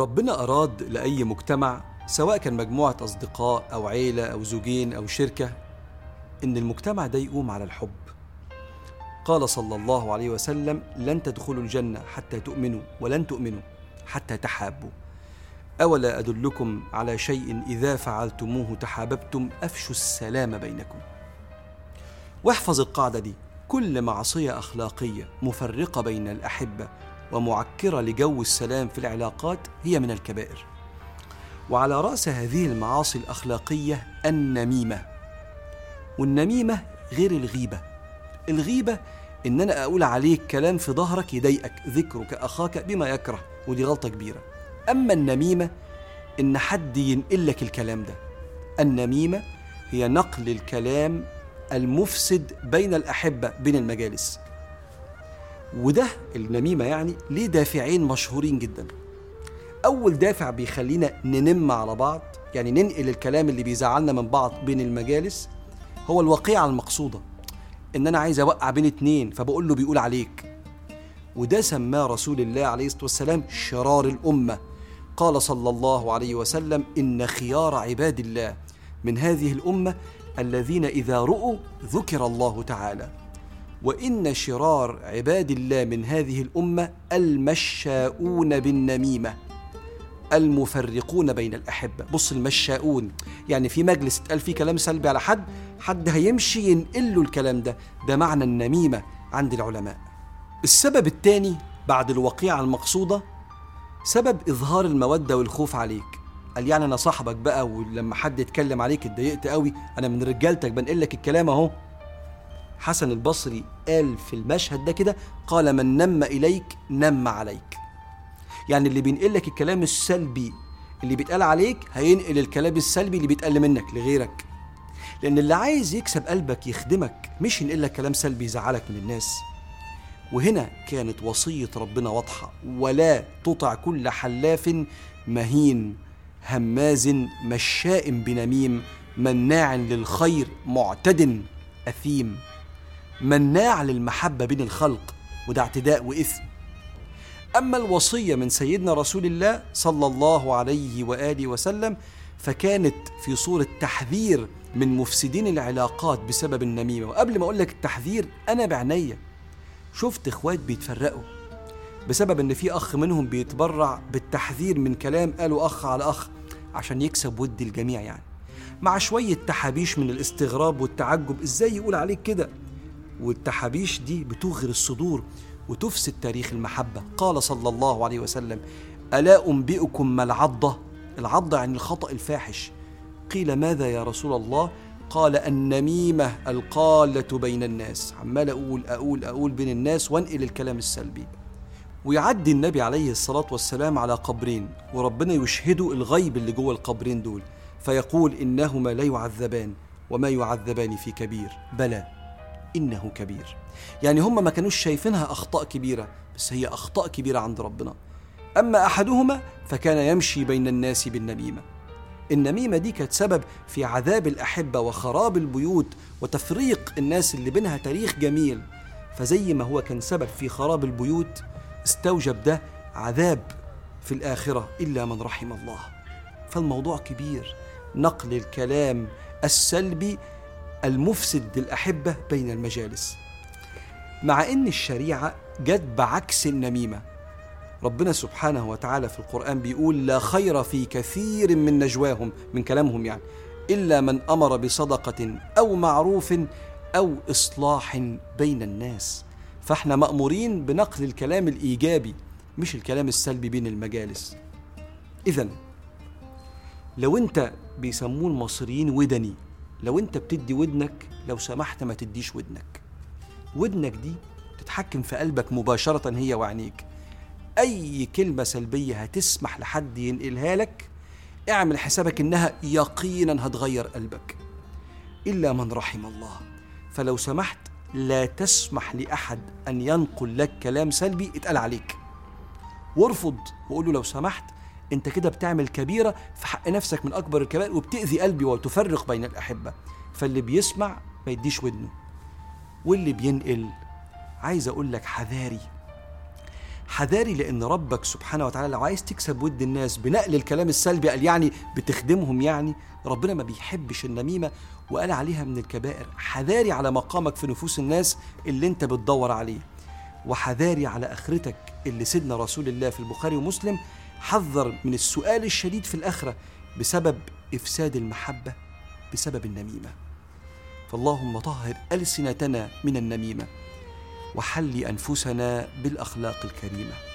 ربنا أراد لأي مجتمع سواء كان مجموعة أصدقاء أو عيلة أو زوجين أو شركة إن المجتمع ده يقوم على الحب. قال صلى الله عليه وسلم لن تدخلوا الجنة حتى تؤمنوا ولن تؤمنوا حتى تحابوا. أولا أدلكم على شيء إذا فعلتموه تحاببتم أفشوا السلام بينكم. واحفظ القاعدة دي كل معصية أخلاقية مفرقة بين الأحبة ومعكرة لجو السلام في العلاقات هي من الكبائر. وعلى رأس هذه المعاصي الأخلاقية النميمة. والنميمة غير الغيبة. الغيبة إن أنا أقول عليك كلام في ظهرك يضايقك ذكرك أخاك بما يكره ودي غلطة كبيرة. أما النميمة إن حد ينقل لك الكلام ده. النميمة هي نقل الكلام المفسد بين الأحبة بين المجالس. وده النميمة يعني ليه دافعين مشهورين جدا. أول دافع بيخلينا ننم على بعض يعني ننقل الكلام اللي بيزعلنا من بعض بين المجالس هو الوقيعة المقصودة. إن أنا عايز أوقع بين اتنين فبقول له بيقول عليك. وده سماه رسول الله عليه الصلاة والسلام شرار الأمة. قال صلى الله عليه وسلم إن خيار عباد الله من هذه الأمة الذين إذا رؤوا ذكر الله تعالى. وإن شرار عباد الله من هذه الأمة المشاؤون بالنميمة المفرقون بين الأحبة. بص المشاؤون يعني في مجلس اتقال فيه كلام سلبي على حد حد هيمشي ينقل له الكلام ده. ده معنى النميمة عند العلماء. السبب الثاني بعد الوقيعة المقصودة سبب إظهار المودة والخوف عليك. قال يعني أنا صاحبك بقى ولما حد يتكلم عليك اتضايقت قوي أنا من رجالتك بنقل لك الكلام أهو. حسن البصري قال في المشهد ده كده قال من نم إليك نم عليك. يعني اللي بينقل لك الكلام السلبي اللي بيتقال عليك هينقل الكلام السلبي اللي بيتقال منك لغيرك. لأن اللي عايز يكسب قلبك يخدمك مش ينقل لك كلام سلبي يزعلك من الناس. وهنا كانت وصية ربنا واضحة ولا تطع كل حلاف مهين هماز مشاء بنميم مناع للخير معتد أثيم. مناع للمحبة بين الخلق وده اعتداء وإثم. أما الوصية من سيدنا رسول الله صلى الله عليه وآله وسلم فكانت في صورة تحذير من مفسدين العلاقات بسبب النميمة. وقبل ما أقول لك التحذير أنا بعناية. شفت إخوات بيتفرقوا بسبب إن في أخ منهم بيتبرع بالتحذير من كلام قاله أخ على أخ عشان يكسب ود الجميع يعني. مع شوية تحابيش من الاستغراب والتعجب إزاي يقول عليك كده؟ والتحابيش دي بتغر الصدور وتفسد تاريخ المحبة. قال صلى الله عليه وسلم ألا أنبئكم ما العضة؟ العضة يعني الخطأ الفاحش. قيل ماذا يا رسول الله؟ قال النميمة القالة بين الناس. عمال أقول أقول أقول بين الناس وأنقل الكلام السلبي. ويعدي النبي عليه الصلاة والسلام على قبرين وربنا يشهده الغيب اللي جوه القبرين دول فيقول إنهما لا يعذبان وما يعذبان في كبير. بلى. إنه كبير. يعني هم ما كانوش شايفينها أخطاء كبيرة بس هي أخطاء كبيرة عند ربنا. أما أحدهما فكان يمشي بين الناس بالنميمة. النميمة دي كانت سبب في عذاب الأحبة وخراب البيوت وتفريق الناس اللي بينها تاريخ جميل. فزي ما هو كان سبب في خراب البيوت استوجب ده عذاب في الآخرة إلا من رحم الله. فالموضوع كبير. نقل الكلام السلبي المفسد للأحبة بين المجالس. مع إن الشريعة جت بعكس النميمة. ربنا سبحانه وتعالى في القرآن بيقول لا خير في كثير من نجواهم من كلامهم يعني إلا من أمر بصدقة أو معروف أو إصلاح بين الناس. فإحنا مأمورين بنقل الكلام الإيجابي مش الكلام السلبي بين المجالس. إذا لو أنت بيسموه المصريين ودني لو أنت بتدي ودنك لو سمحت ما تديش ودنك. ودنك دي تتحكم في قلبك مباشرة هي وعينيك. أي كلمة سلبية هتسمح لحد ينقلها لك اعمل حسابك إنها يقينا هتغير قلبك. إلا من رحم الله. فلو سمحت لا تسمح لأحد أن ينقل لك كلام سلبي اتقال عليك. وارفض وقول له لو سمحت انت كده بتعمل كبيرة في حق نفسك من أكبر الكبائر وبتأذي قلبي وتفرق بين الأحبة. فاللي بيسمع ما يديش ودنه. واللي بينقل عايز أقول لك حذاري. حذاري لأن ربك سبحانه وتعالى لو عايز تكسب ود الناس بنقل الكلام السلبي قال يعني بتخدمهم يعني ربنا ما بيحبش النميمة وقال عليها من الكبائر. حذاري على مقامك في نفوس الناس اللي انت بتدور عليه. وحذاري على آخرتك اللي سيدنا رسول الله في البخاري ومسلم حذر من السؤال الشديد في الآخرة بسبب إفساد المحبة بسبب النميمة. فاللهم طهر ألسنتنا من النميمة وحل أنفسنا بالأخلاق الكريمة.